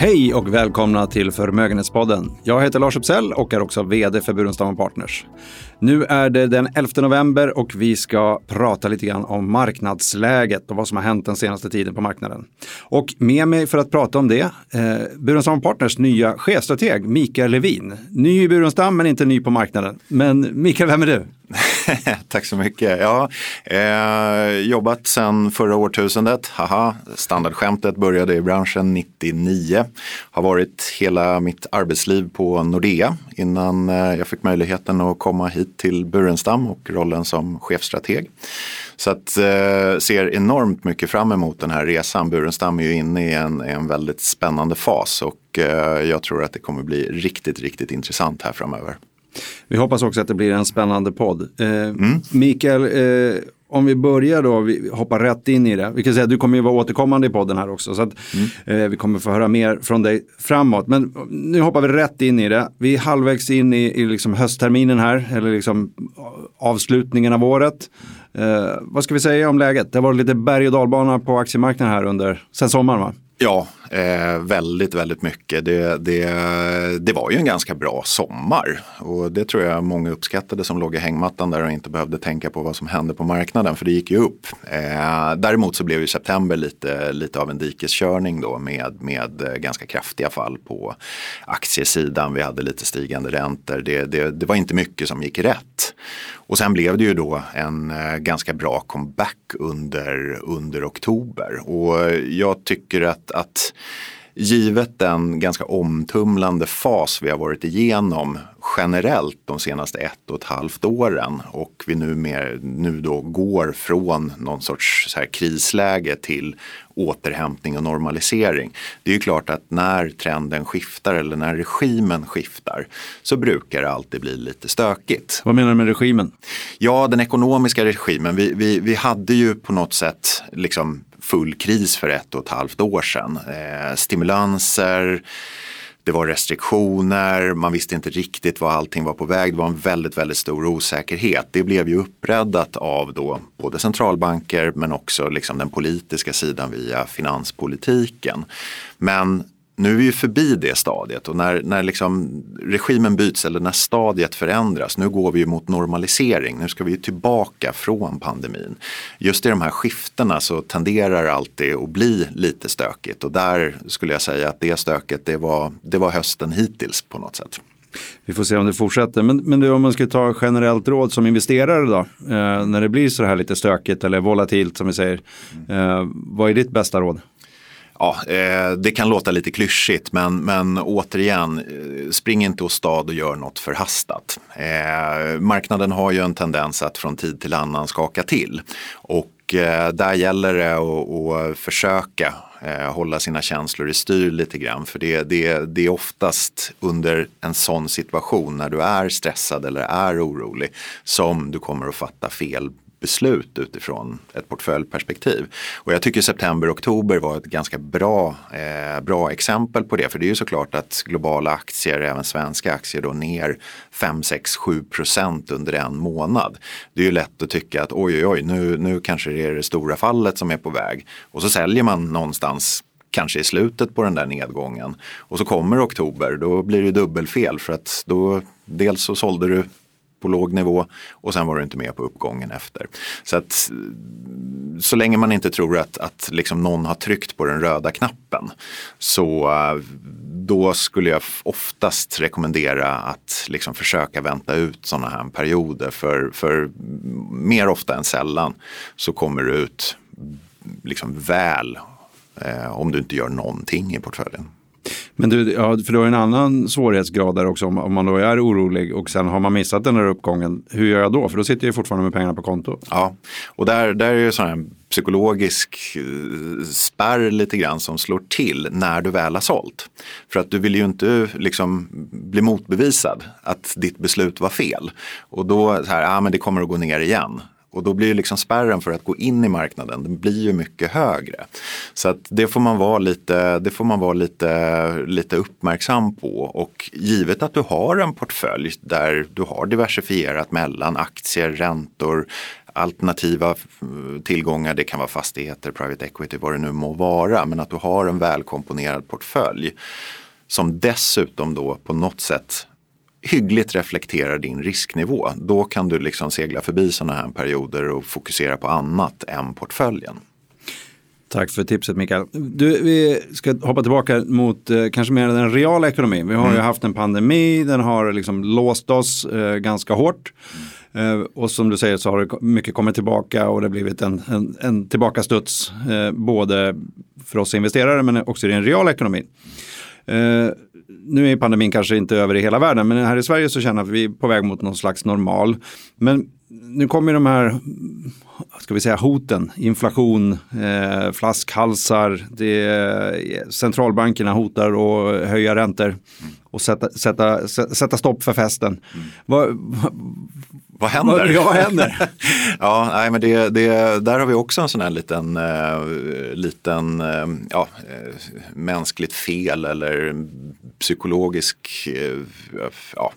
Hej och välkomna till Förmögenhetspodden. Jag heter Lars Uppsell och är också vd för Burenstam Partners. Nu är det den 11 november och vi ska prata lite grann om marknadsläget och vad som har hänt den senaste tiden på marknaden. Och med mig för att prata om det, eh, Burenstam Partners nya chefstrateg Mikael Levin. Ny i Burenstam men inte ny på marknaden. Men Mikael, vem är du? Tack så mycket. Ja, eh, jobbat sedan förra årtusendet. Haha, standardskämtet började i branschen 99. Har varit hela mitt arbetsliv på Nordea innan eh, jag fick möjligheten att komma hit till Burenstam och rollen som chefstrateg. Så att eh, ser enormt mycket fram emot den här resan. Burenstam är ju inne i en, en väldigt spännande fas och eh, jag tror att det kommer bli riktigt, riktigt intressant här framöver. Vi hoppas också att det blir en spännande podd. Eh, mm. Mikael, eh, om vi börjar då, vi hoppar rätt in i det. Vi kan säga att du kommer ju vara återkommande i podden här också. Så att, mm. eh, vi kommer få höra mer från dig framåt. Men nu hoppar vi rätt in i det. Vi är halvvägs in i, i liksom höstterminen här, eller liksom avslutningen av året. Eh, vad ska vi säga om läget? Det har varit lite berg och dalbana på aktiemarknaden här under, sen sommaren va? Ja, eh, väldigt, väldigt mycket. Det, det, det var ju en ganska bra sommar och det tror jag många uppskattade som låg i hängmattan där och inte behövde tänka på vad som hände på marknaden för det gick ju upp. Eh, däremot så blev ju september lite, lite av en dikeskörning då med, med eh, ganska kraftiga fall på aktiesidan. Vi hade lite stigande räntor. Det, det, det var inte mycket som gick rätt. Och sen blev det ju då en eh, ganska bra comeback under, under oktober. Och jag tycker att, att givet den ganska omtumlande fas vi har varit igenom generellt de senaste ett och ett halvt åren och vi nu, mer, nu då går från någon sorts så här krisläge till återhämtning och normalisering. Det är ju klart att när trenden skiftar eller när regimen skiftar så brukar det alltid bli lite stökigt. Vad menar du med regimen? Ja, den ekonomiska regimen. Vi, vi, vi hade ju på något sätt liksom full kris för ett och ett halvt år sedan. Eh, stimulanser, det var restriktioner, man visste inte riktigt var allting var på väg. Det var en väldigt, väldigt stor osäkerhet. Det blev ju uppräddat av då både centralbanker men också liksom den politiska sidan via finanspolitiken. Men nu är vi ju förbi det stadiet och när, när liksom regimen byts eller när stadiet förändras, nu går vi ju mot normalisering, nu ska vi ju tillbaka från pandemin. Just i de här skiftena så tenderar alltid att bli lite stökigt och där skulle jag säga att det stöket det var, det var hösten hittills på något sätt. Vi får se om det fortsätter. Men, men du, om man ska ta generellt råd som investerare då, eh, när det blir så här lite stökigt eller volatilt som vi säger, eh, vad är ditt bästa råd? Ja, eh, det kan låta lite klyschigt men, men återigen, eh, spring inte åstad och gör något förhastat. Eh, marknaden har ju en tendens att från tid till annan skaka till och eh, där gäller det att, att försöka eh, hålla sina känslor i styr lite grann. För det, det, det är oftast under en sån situation när du är stressad eller är orolig som du kommer att fatta fel beslut utifrån ett portföljperspektiv. Och jag tycker september oktober var ett ganska bra, eh, bra exempel på det. För det är ju såklart att globala aktier, även svenska aktier, då ner 5, 6, 7 procent under en månad. Det är ju lätt att tycka att oj, oj, oj, nu, nu kanske det är det stora fallet som är på väg. Och så säljer man någonstans kanske i slutet på den där nedgången. Och så kommer oktober, då blir det dubbelfel för att då dels så sålde du på låg nivå och sen var du inte med på uppgången efter. Så att så länge man inte tror att, att liksom någon har tryckt på den röda knappen så då skulle jag oftast rekommendera att liksom försöka vänta ut sådana här perioder för, för mer ofta än sällan så kommer du ut liksom väl eh, om du inte gör någonting i portföljen. Men du, ja, för du har en annan svårighetsgrad där också om, om, man då är orolig och sen har man missat den där uppgången. Hur gör jag då? För då sitter jag fortfarande med pengarna på konto. Ja, och där, där är det sån här psykologisk eh, spärr lite grann som slår till när du väl har sålt. För att du vill ju inte liksom bli motbevisad att ditt beslut var fel. Och då, så här, ja men det kommer att gå ner igen. Och då blir liksom spärren för att gå in i marknaden, den blir ju mycket högre. Så att det får man vara lite, det får man vara lite, lite uppmärksam på. Och givet att du har en portfölj där du har diversifierat mellan aktier, räntor, alternativa eh, tillgångar, det kan vara fastigheter, private equity, vad det nu må vara. Men att du har en välkomponerad portfölj som dessutom då på något sätt hyggligt reflekterar din risknivå. Då kan du liksom segla förbi sådana här perioder och fokusera på annat än portföljen. Tack för tipset Mikael. Du, vi ska hoppa tillbaka mot eh, kanske mer den reala ekonomin. Vi har mm. ju haft en pandemi, den har liksom låst oss eh, ganska hårt. Mm. Eh, och som du säger så har det mycket kommit tillbaka och det har blivit en, en, en tillbakastuds. Eh, både för oss investerare men också i den reala ekonomin. Eh, nu är pandemin kanske inte över i hela världen, men här i Sverige så känner vi på väg mot någon slags normal. Men nu kommer de här ska vi säga, hoten, inflation, eh, flaskhalsar, det, centralbankerna hotar att höja räntor och sätta, sätta, sätta stopp för festen. Mm. Vad, vad händer? Vad, ja, vad händer? ja, nej, men det, det, där har vi också en sån här liten, uh, liten uh, ja, uh, mänskligt fel eller psykologisk ja,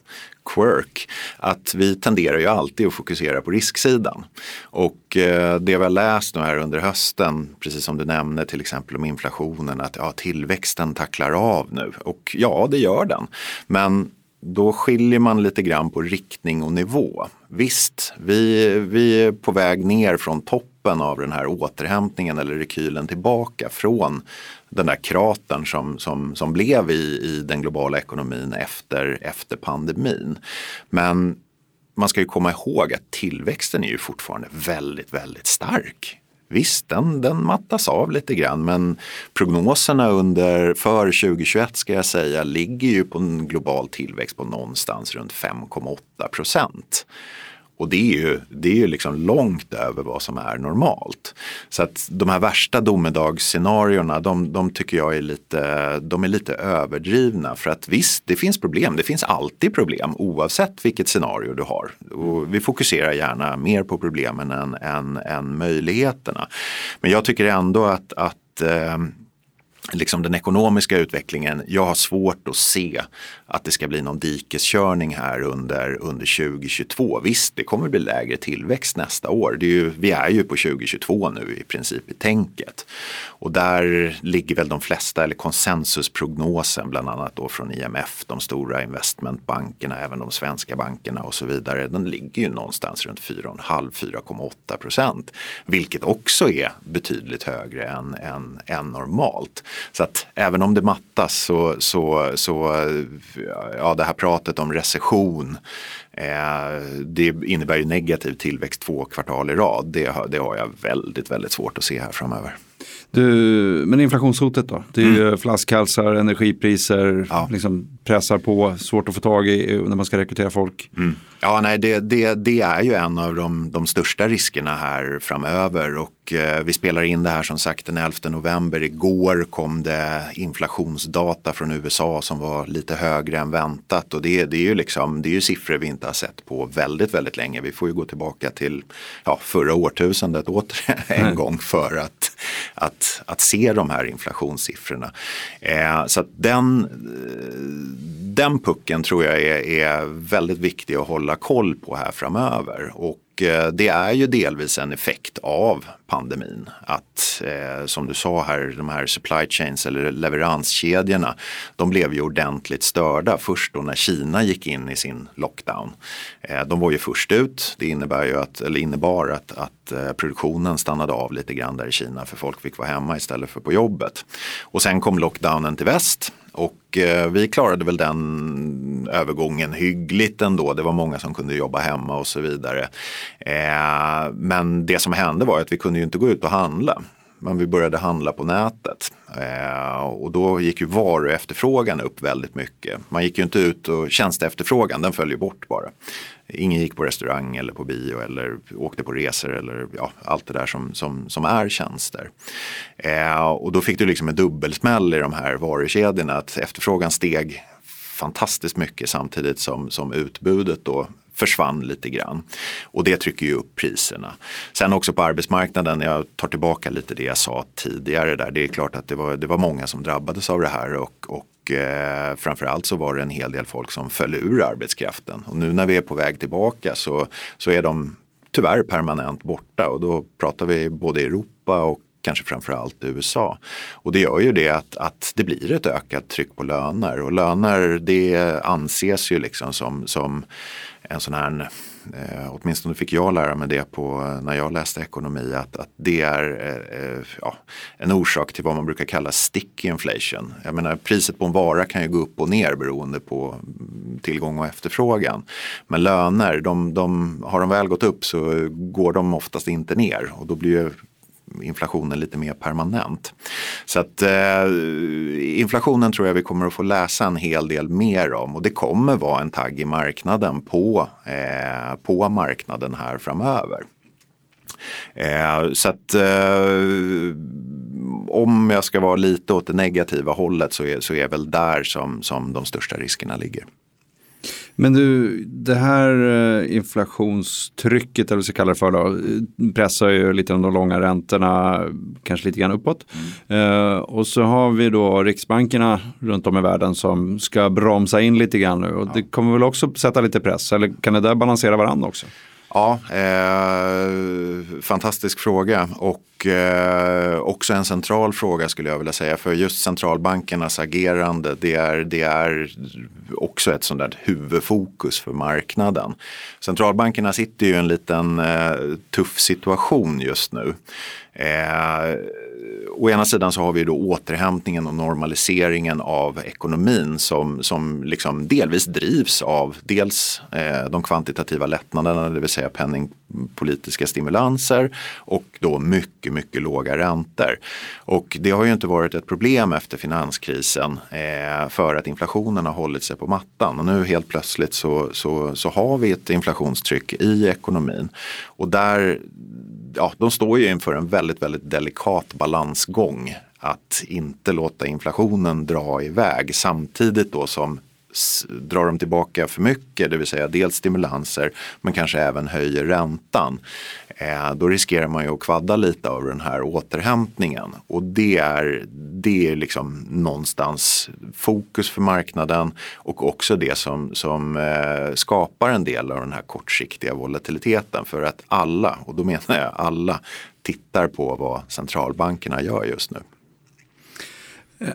quirk. Att vi tenderar ju alltid att fokusera på risksidan. Och eh, det vi har läst nu här under hösten, precis som du nämnde till exempel om inflationen, att ja, tillväxten tacklar av nu. Och ja, det gör den. Men då skiljer man lite grann på riktning och nivå. Visst, vi, vi är på väg ner från toppen av den här återhämtningen eller rekylen tillbaka från den där kratern som, som, som blev i, i den globala ekonomin efter, efter pandemin. Men man ska ju komma ihåg att tillväxten är ju fortfarande väldigt, väldigt stark. Visst, den, den mattas av lite grann men prognoserna under, för 2021 ska jag säga ligger ju på en global tillväxt på någonstans runt 5,8 procent. Och det är ju, det är ju liksom långt över vad som är normalt. Så att de här värsta domedagsscenarierna, de, de tycker jag är lite, de är lite överdrivna. För att visst, det finns problem. Det finns alltid problem oavsett vilket scenario du har. Och vi fokuserar gärna mer på problemen än, än, än möjligheterna. Men jag tycker ändå att, att eh, liksom den ekonomiska utvecklingen, jag har svårt att se att det ska bli någon dikeskörning här under, under 2022. Visst, det kommer bli lägre tillväxt nästa år. Det är ju, vi är ju på 2022 nu i princip i tänket. Och där ligger väl de flesta, eller konsensusprognosen bland annat då från IMF, de stora investmentbankerna, även de svenska bankerna och så vidare. Den ligger ju någonstans runt 4,5-4,8 procent. Vilket också är betydligt högre än, än, än normalt. Så att även om det mattas så, så, så ja, det här pratet om recession eh, det innebär ju negativ tillväxt två kvartal i rad. Det, det har jag väldigt, väldigt svårt att se här framöver. Du, men inflationshotet då? Det är mm. ju flaskhalsar, energipriser, ja. liksom pressar på, svårt att få tag i när man ska rekrytera folk. Mm. Ja, nej, det, det, det, är ju en av de, de största riskerna här framöver och eh, vi spelar in det här som sagt den 11 november. Igår kom det inflationsdata från USA som var lite högre än väntat och det, det, är ju liksom, det är ju siffror vi inte har sett på väldigt, väldigt länge. Vi får ju gå tillbaka till ja, förra årtusendet åter en mm. gång för att, att, att se de här inflationssiffrorna. Eh, så att den den pucken tror jag är, är väldigt viktig att hålla koll på här framöver. Och Eh, det är ju delvis en effekt av pandemin. Att eh, som du sa här, de här supply chains eller leveranskedjorna, de blev ju ordentligt störda först då när Kina gick in i sin lockdown. Eh, de var ju först ut. Det innebär ju att, eller innebar att, att eh, produktionen stannade av lite grann där i Kina för folk fick vara hemma istället för på jobbet. Och sen kom lockdownen till väst och eh, vi klarade väl den övergången hyggligt ändå. Det var många som kunde jobba hemma och så vidare. Eh, men det som hände var att vi kunde ju inte gå ut och handla. Men vi började handla på nätet. Eh, och då gick ju varuefterfrågan upp väldigt mycket. Man gick ju inte ut och tjänsteefterfrågan den föll ju bort bara. Ingen gick på restaurang eller på bio eller åkte på resor eller ja, allt det där som, som, som är tjänster. Eh, och då fick du liksom en dubbelsmäll i de här varukedjorna att efterfrågan steg fantastiskt mycket samtidigt som, som utbudet då försvann lite grann. Och det trycker ju upp priserna. Sen också på arbetsmarknaden, jag tar tillbaka lite det jag sa tidigare där. Det är klart att det var, det var många som drabbades av det här och, och eh, framförallt så var det en hel del folk som föll ur arbetskraften. Och nu när vi är på väg tillbaka så, så är de tyvärr permanent borta och då pratar vi både Europa och kanske framförallt USA. Och det gör ju det att, att det blir ett ökat tryck på löner och löner det anses ju liksom som, som en sån här eh, åtminstone fick jag lära mig det på, när jag läste ekonomi, att, att det är eh, ja, en orsak till vad man brukar kalla sticky inflation. Jag menar priset på en vara kan ju gå upp och ner beroende på tillgång och efterfrågan. Men löner, de, de, har de väl gått upp så går de oftast inte ner och då blir ju inflationen lite mer permanent. Så att eh, inflationen tror jag vi kommer att få läsa en hel del mer om och det kommer vara en tagg i marknaden på, eh, på marknaden här framöver. Eh, så att eh, om jag ska vara lite åt det negativa hållet så är, så är väl där som, som de största riskerna ligger. Men du, det här eh, inflationstrycket, eller vad vi ska kalla det för, då, pressar ju lite de långa räntorna, kanske lite grann uppåt. Mm. Uh, och så har vi då riksbankerna runt om i världen som ska bromsa in lite grann nu. Och ja. det kommer väl också sätta lite press, eller kan det där balansera varandra också? Ja, eh, fantastisk fråga och eh, också en central fråga skulle jag vilja säga. För just centralbankernas agerande det är, det är också ett sånt där huvudfokus för marknaden. Centralbankerna sitter ju i en liten eh, tuff situation just nu. Eh, å ena sidan så har vi då återhämtningen och normaliseringen av ekonomin som, som liksom delvis drivs av dels eh, de kvantitativa lättnaderna, det vill säga penningpolitiska stimulanser och då mycket, mycket låga räntor. Och det har ju inte varit ett problem efter finanskrisen eh, för att inflationen har hållit sig på mattan. Och nu helt plötsligt så, så, så har vi ett inflationstryck i ekonomin. Och där ja, de står ju inför en väldigt, väldigt delikat balansgång. Att inte låta inflationen dra iväg samtidigt då som drar de tillbaka för mycket, det vill säga dels stimulanser men kanske även höjer räntan. Eh, då riskerar man ju att kvadda lite av den här återhämtningen och det är, det är liksom någonstans fokus för marknaden och också det som, som eh, skapar en del av den här kortsiktiga volatiliteten för att alla, och då menar jag alla, tittar på vad centralbankerna gör just nu.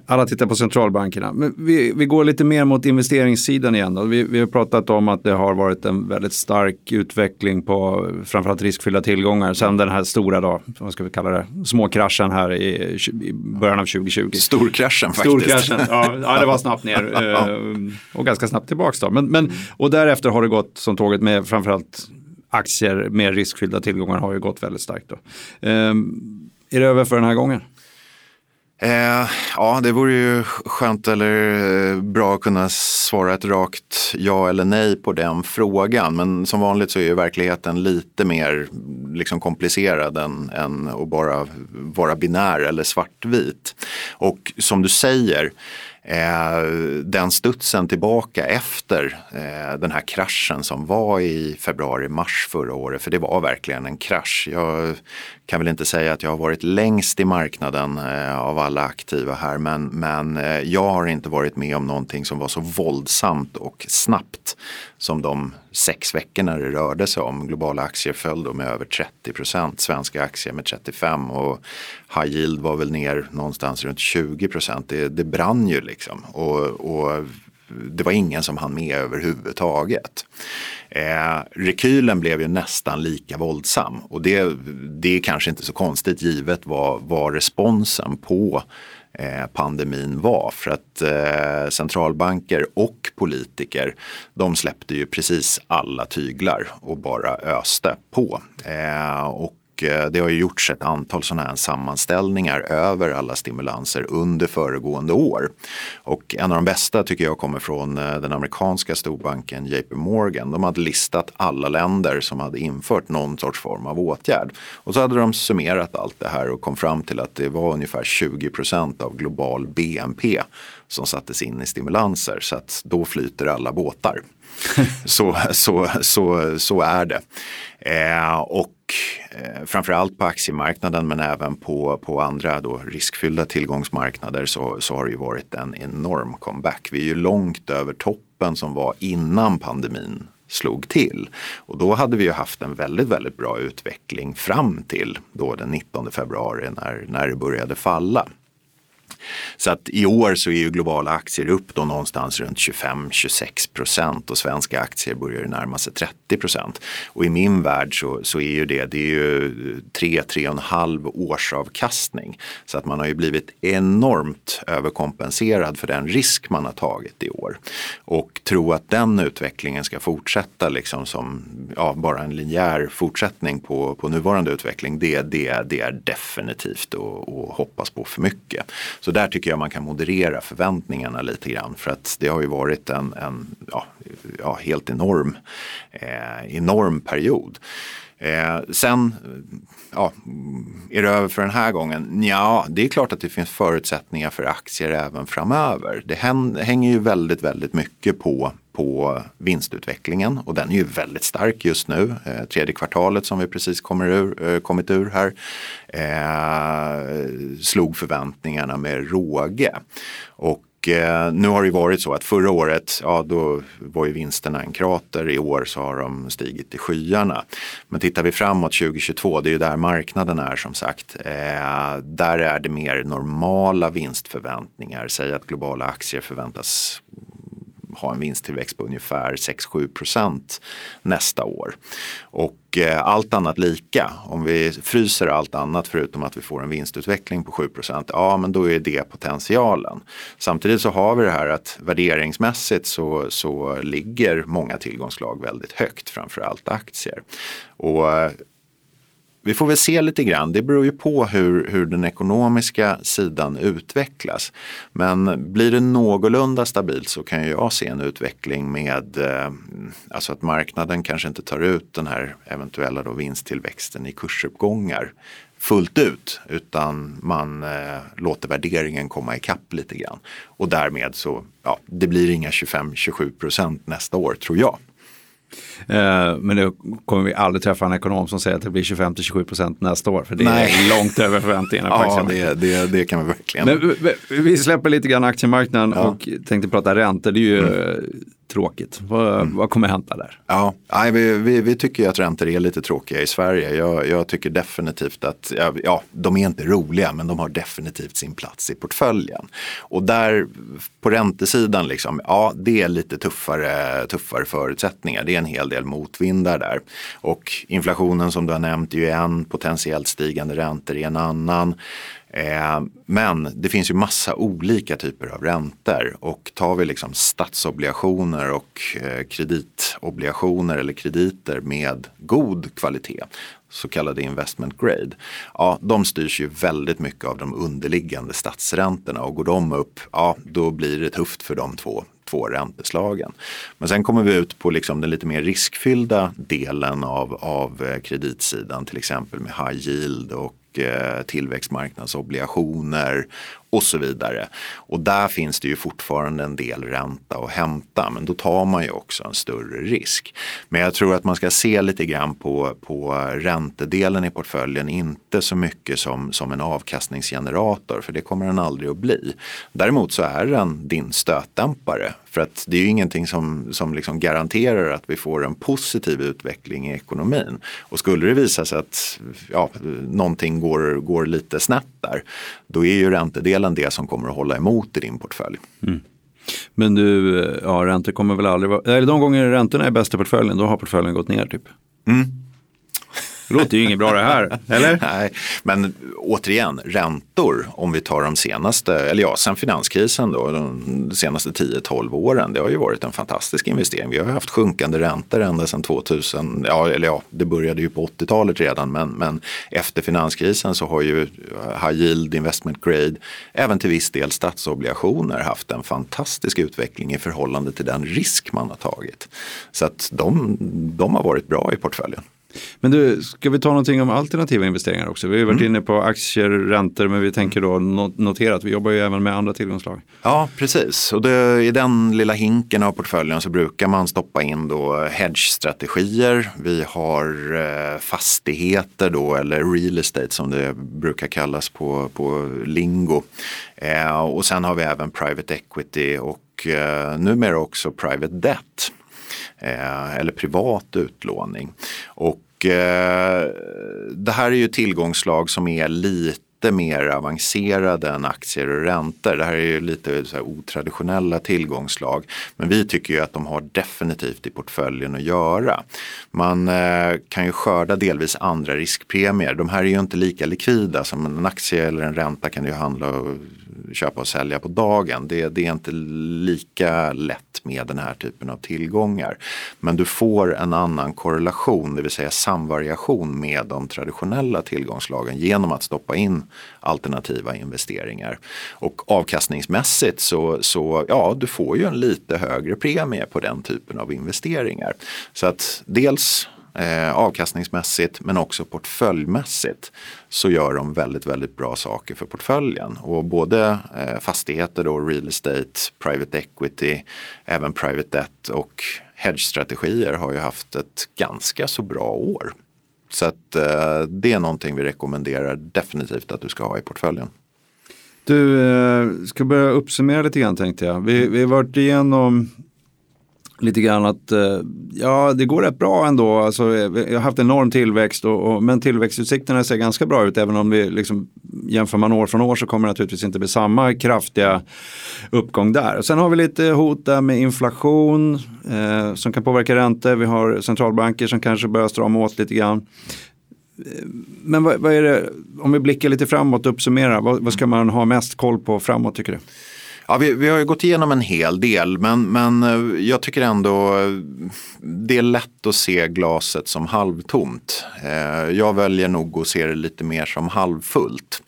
Alla tittar på centralbankerna. Men vi, vi går lite mer mot investeringssidan igen. Då. Vi, vi har pratat om att det har varit en väldigt stark utveckling på framförallt riskfyllda tillgångar sen den här stora, då, vad ska vi kalla det, småkraschen här i, i början av 2020. Storkraschen faktiskt. Storkraschen, ja, ja det var snabbt ner eh, och ganska snabbt tillbaks. Då. Men, men, och därefter har det gått som tåget med framförallt aktier med riskfyllda tillgångar har ju gått väldigt starkt. Då. Ehm, är det över för den här gången? Eh, ja, det vore ju skönt eller eh, bra att kunna svara ett rakt ja eller nej på den frågan. Men som vanligt så är ju verkligheten lite mer liksom komplicerad än, än att bara vara binär eller svartvit. Och som du säger, Eh, den studsen tillbaka efter eh, den här kraschen som var i februari-mars förra året, för det var verkligen en krasch. Jag kan väl inte säga att jag har varit längst i marknaden eh, av alla aktiva här, men, men eh, jag har inte varit med om någonting som var så våldsamt och snabbt som de sex veckorna det rörde sig om. Globala aktier föll då med över 30 procent, svenska aktier med 35 och high yield var väl ner någonstans runt 20 procent. Det, det brann ju liksom och, och det var ingen som hann med överhuvudtaget. Eh, rekylen blev ju nästan lika våldsam och det, det är kanske inte så konstigt givet vad, vad responsen på Eh, pandemin var. För att eh, centralbanker och politiker de släppte ju precis alla tyglar och bara öste på. Eh, och Eh, det har ju gjorts ett antal sådana här sammanställningar över alla stimulanser under föregående år. Och en av de bästa tycker jag kommer från eh, den amerikanska storbanken JP Morgan. De hade listat alla länder som hade infört någon sorts form av åtgärd. Och så hade de summerat allt det här och kom fram till att det var ungefär 20% av global BNP som sattes in i stimulanser. Så att då flyter alla båtar. så, så, så, så är det. Eh, och eh, framförallt på aktiemarknaden men även på, på andra då riskfyllda tillgångsmarknader så, så har det ju varit en enorm comeback. Vi är ju långt över toppen som var innan pandemin slog till. Och då hade vi ju haft en väldigt, väldigt bra utveckling fram till då den 19 februari när, när det började falla. Så att i år så är ju globala aktier upp då någonstans runt 25-26 procent och svenska aktier börjar närma sig 30 procent. Och i min värld så, så är ju det, det är ju 3-3,5 årsavkastning. Så att man har ju blivit enormt överkompenserad för den risk man har tagit i år. Och tro att den utvecklingen ska fortsätta liksom som ja, bara en linjär fortsättning på, på nuvarande utveckling, det, det, det är definitivt att hoppas på för mycket. Så där tycker jag man kan moderera förväntningarna lite grann för att det har ju varit en, en ja, ja, helt enorm, eh, enorm period. Eh, sen, ja, är det över för den här gången? Ja, det är klart att det finns förutsättningar för aktier även framöver. Det hänger ju väldigt, väldigt mycket på på vinstutvecklingen och den är ju väldigt stark just nu. Eh, tredje kvartalet som vi precis kommer ur, eh, kommit ur här eh, slog förväntningarna med råge. Och eh, nu har det varit så att förra året, ja då var ju vinsterna en krater. I år så har de stigit till skyarna. Men tittar vi framåt 2022, det är ju där marknaden är som sagt. Eh, där är det mer normala vinstförväntningar. Säg att globala aktier förväntas ha en vinsttillväxt på ungefär 6-7 procent nästa år. Och eh, allt annat lika, om vi fryser allt annat förutom att vi får en vinstutveckling på 7 procent, ja men då är det potentialen. Samtidigt så har vi det här att värderingsmässigt så, så ligger många tillgångslag väldigt högt, framförallt aktier. Och eh, vi får väl se lite grann. Det beror ju på hur, hur den ekonomiska sidan utvecklas. Men blir det någorlunda stabilt så kan jag se en utveckling med eh, alltså att marknaden kanske inte tar ut den här eventuella då vinsttillväxten i kursuppgångar fullt ut utan man eh, låter värderingen komma ikapp lite grann. Och därmed så, ja, det blir inga 25-27 procent nästa år tror jag. Eh, men nu kommer vi aldrig träffa en ekonom som säger att det blir 25-27 procent nästa år. För det Nej. är långt över förväntningarna. ja, det, det, det, kan vi verkligen. Men, vi släpper lite grann aktiemarknaden ja. och tänkte prata räntor. Det är ju mm tråkigt. Vad, mm. vad kommer hända där? Ja, nej, vi, vi, vi tycker att räntor är lite tråkiga i Sverige. Jag, jag tycker definitivt att, ja, ja, de är inte roliga men de har definitivt sin plats i portföljen. Och där på räntesidan, liksom, ja det är lite tuffare, tuffare förutsättningar. Det är en hel del motvindar där. Och inflationen som du har nämnt är ju en, potentiellt stigande räntor är en annan. Eh, men det finns ju massa olika typer av räntor och tar vi liksom statsobligationer och eh, kreditobligationer eller krediter med god kvalitet så kallade investment grade. Ja, de styrs ju väldigt mycket av de underliggande statsräntorna och går de upp, ja då blir det tufft för de två två ränteslagen. Men sen kommer vi ut på liksom den lite mer riskfyllda delen av, av eh, kreditsidan, till exempel med high yield och Eh, tillväxtmarknadsobligationer och så vidare. Och där finns det ju fortfarande en del ränta att hämta men då tar man ju också en större risk. Men jag tror att man ska se lite grann på, på räntedelen i portföljen, inte så mycket som, som en avkastningsgenerator för det kommer den aldrig att bli. Däremot så är den din stötdämpare för att det är ju ingenting som, som liksom garanterar att vi får en positiv utveckling i ekonomin. Och skulle det visa sig att ja, någonting går, går lite snett där, då är ju räntedelen det som kommer att hålla emot i din portfölj. Mm. Men du, ja räntor kommer väl aldrig vara, eller de gånger räntorna är bäst i portföljen, då har portföljen gått ner typ. Mm. Det låter ju inget bra det här, eller? Nej, men återigen, räntor om vi tar de senaste, eller ja, sen finanskrisen då, de senaste 10-12 åren, det har ju varit en fantastisk investering. Vi har haft sjunkande räntor ända sedan 2000, ja, eller ja, det började ju på 80-talet redan, men, men efter finanskrisen så har ju eh, high yield, investment grade, även till viss del statsobligationer haft en fantastisk utveckling i förhållande till den risk man har tagit. Så att de, de har varit bra i portföljen. Men du, ska vi ta någonting om alternativa investeringar också? Vi har ju varit mm. inne på aktier, räntor, men vi tänker då notera att vi jobbar ju även med andra tillgångslag. Ja, precis. Och det, i den lilla hinken av portföljen så brukar man stoppa in då hedge-strategier. Vi har eh, fastigheter då, eller real estate som det brukar kallas på, på lingo. Eh, och sen har vi även private equity och eh, numera också private debt. eh, eller privat utlåning. Och eh, det här är ju tillgångslag som är lite lite mer avancerade än aktier och räntor. Det här är ju lite så otraditionella tillgångslag. Men vi tycker ju att de har definitivt i portföljen att göra. Man eh, kan ju skörda delvis andra riskpremier. De här är ju inte lika likvida som en aktie eller en ränta kan du handla och köpa och sälja på dagen. Det, det, är inte lika lätt med den här typen av tillgångar. Men du får en annan korrelation, det vill säga samvariation med de traditionella tillgångslagen genom att stoppa in alternativa investeringar. Och avkastningsmässigt så, så ja, du får ju en lite högre premie på den typen av investeringar. Så att dels eh, avkastningsmässigt men också portföljmässigt så gör de väldigt, väldigt bra saker för portföljen. Och både eh, fastigheter då, real estate, private equity, även private debt och hedge-strategier har ju haft ett ganska så bra år. Så att, eh, det är någonting vi rekommenderar definitivt att du ska ha i portföljen. Du, eh, ska börja uppsummera lite grann tänkte jag. Vi, vi har varit igenom lite grann att eh, ja, det går rätt bra ändå. Alltså, eh, jag har haft enorm tillväxt och, och, men tillväxtutsikterna ser ganska bra ut. Även om vi liksom, jämför man år från år så kommer det naturligtvis inte bli samma kraftiga uppgång där. Sen har vi lite hot där med inflation eh, som kan påverka räntor. Vi har centralbanker som kanske börjar strama åt lite grann. Eh, men vad, vad är det, om vi blickar lite framåt och uppsummerar, vad, vad ska man ha mest koll på framåt tycker du? Ja, vi, vi, har ju gått igenom en hel del men, men eh, jag tycker ändå eh, det är lätt att se glaset som halvtomt. Eh, jag väljer nog att se det lite mer som halvfullt.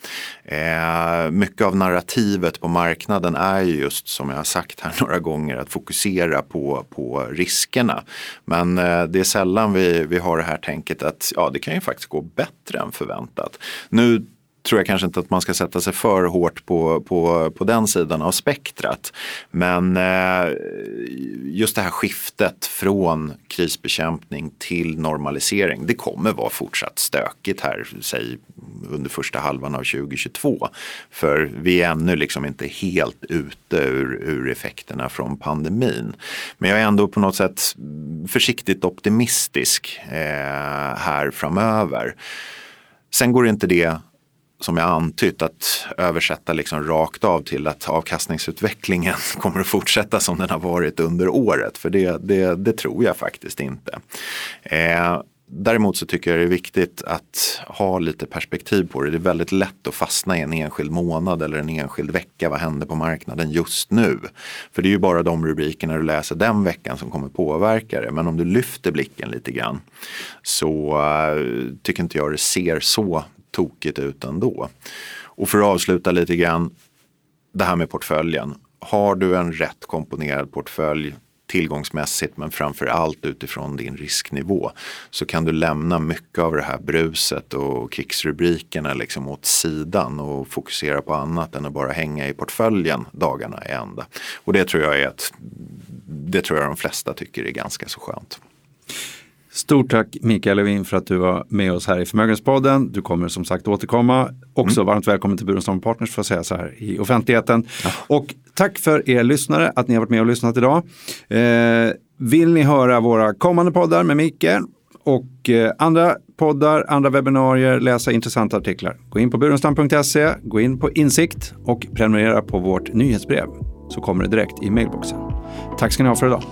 Mycket av narrativet på marknaden är just som jag har sagt här några gånger att fokusera på, på riskerna. Men det är sällan vi, vi har det här tänket att ja, det kan ju faktiskt gå bättre än förväntat. Nu tror jag kanske inte att man ska sätta sig för hårt på, på, på den sidan av spektrat. Men eh, just det här skiftet från krisbekämpning till normalisering, det kommer vara fortsatt stökigt här, säg under första halvan av 2022. För vi är ännu liksom inte helt ute ur, ur effekterna från pandemin. Men jag är ändå på något sätt försiktigt optimistisk eh, här framöver. Sen går inte det som jag antytt att översätta liksom rakt av till att avkastningsutvecklingen kommer att fortsätta som den har varit under året. För det, det, det tror jag faktiskt inte. Eh, Däremot så tycker jag det är viktigt att ha lite perspektiv på det. Det är väldigt lätt att fastna i en enskild månad eller en enskild vecka. Vad händer på marknaden just nu? För det är ju bara de rubrikerna du läser den veckan som kommer påverka det. Men om du lyfter blicken lite grann så eh, tycker inte jag det ser så tokigt ut ändå. Och för att avsluta lite grann, det här med portföljen. Har du en rätt komponerad portfölj tillgångsmässigt men framför allt utifrån din risknivå så kan du lämna mycket av det här bruset och krigsrubrikerna liksom åt sidan och fokusera på annat än att bara hänga i portföljen dagarna i ända. Och det tror jag är ett, det tror jag de flesta tycker är ganska så skönt. Stort tack Mikael Levin för att du var med oss här i Förmögenhetspodden. Du kommer som sagt återkomma. Också mm. varmt välkommen till Burenstam Partners för att säga så här i offentligheten. Ja. Och tack för er lyssnare att ni har varit med och lyssnat idag. Eh, vill ni höra våra kommande poddar med Mikael och eh, andra poddar, andra webbinarier, läsa intressanta artiklar. Gå in på burenstam.se, gå in på Insikt och prenumerera på vårt nyhetsbrev så kommer det direkt i mailboxen. Tack ska ni ha för idag.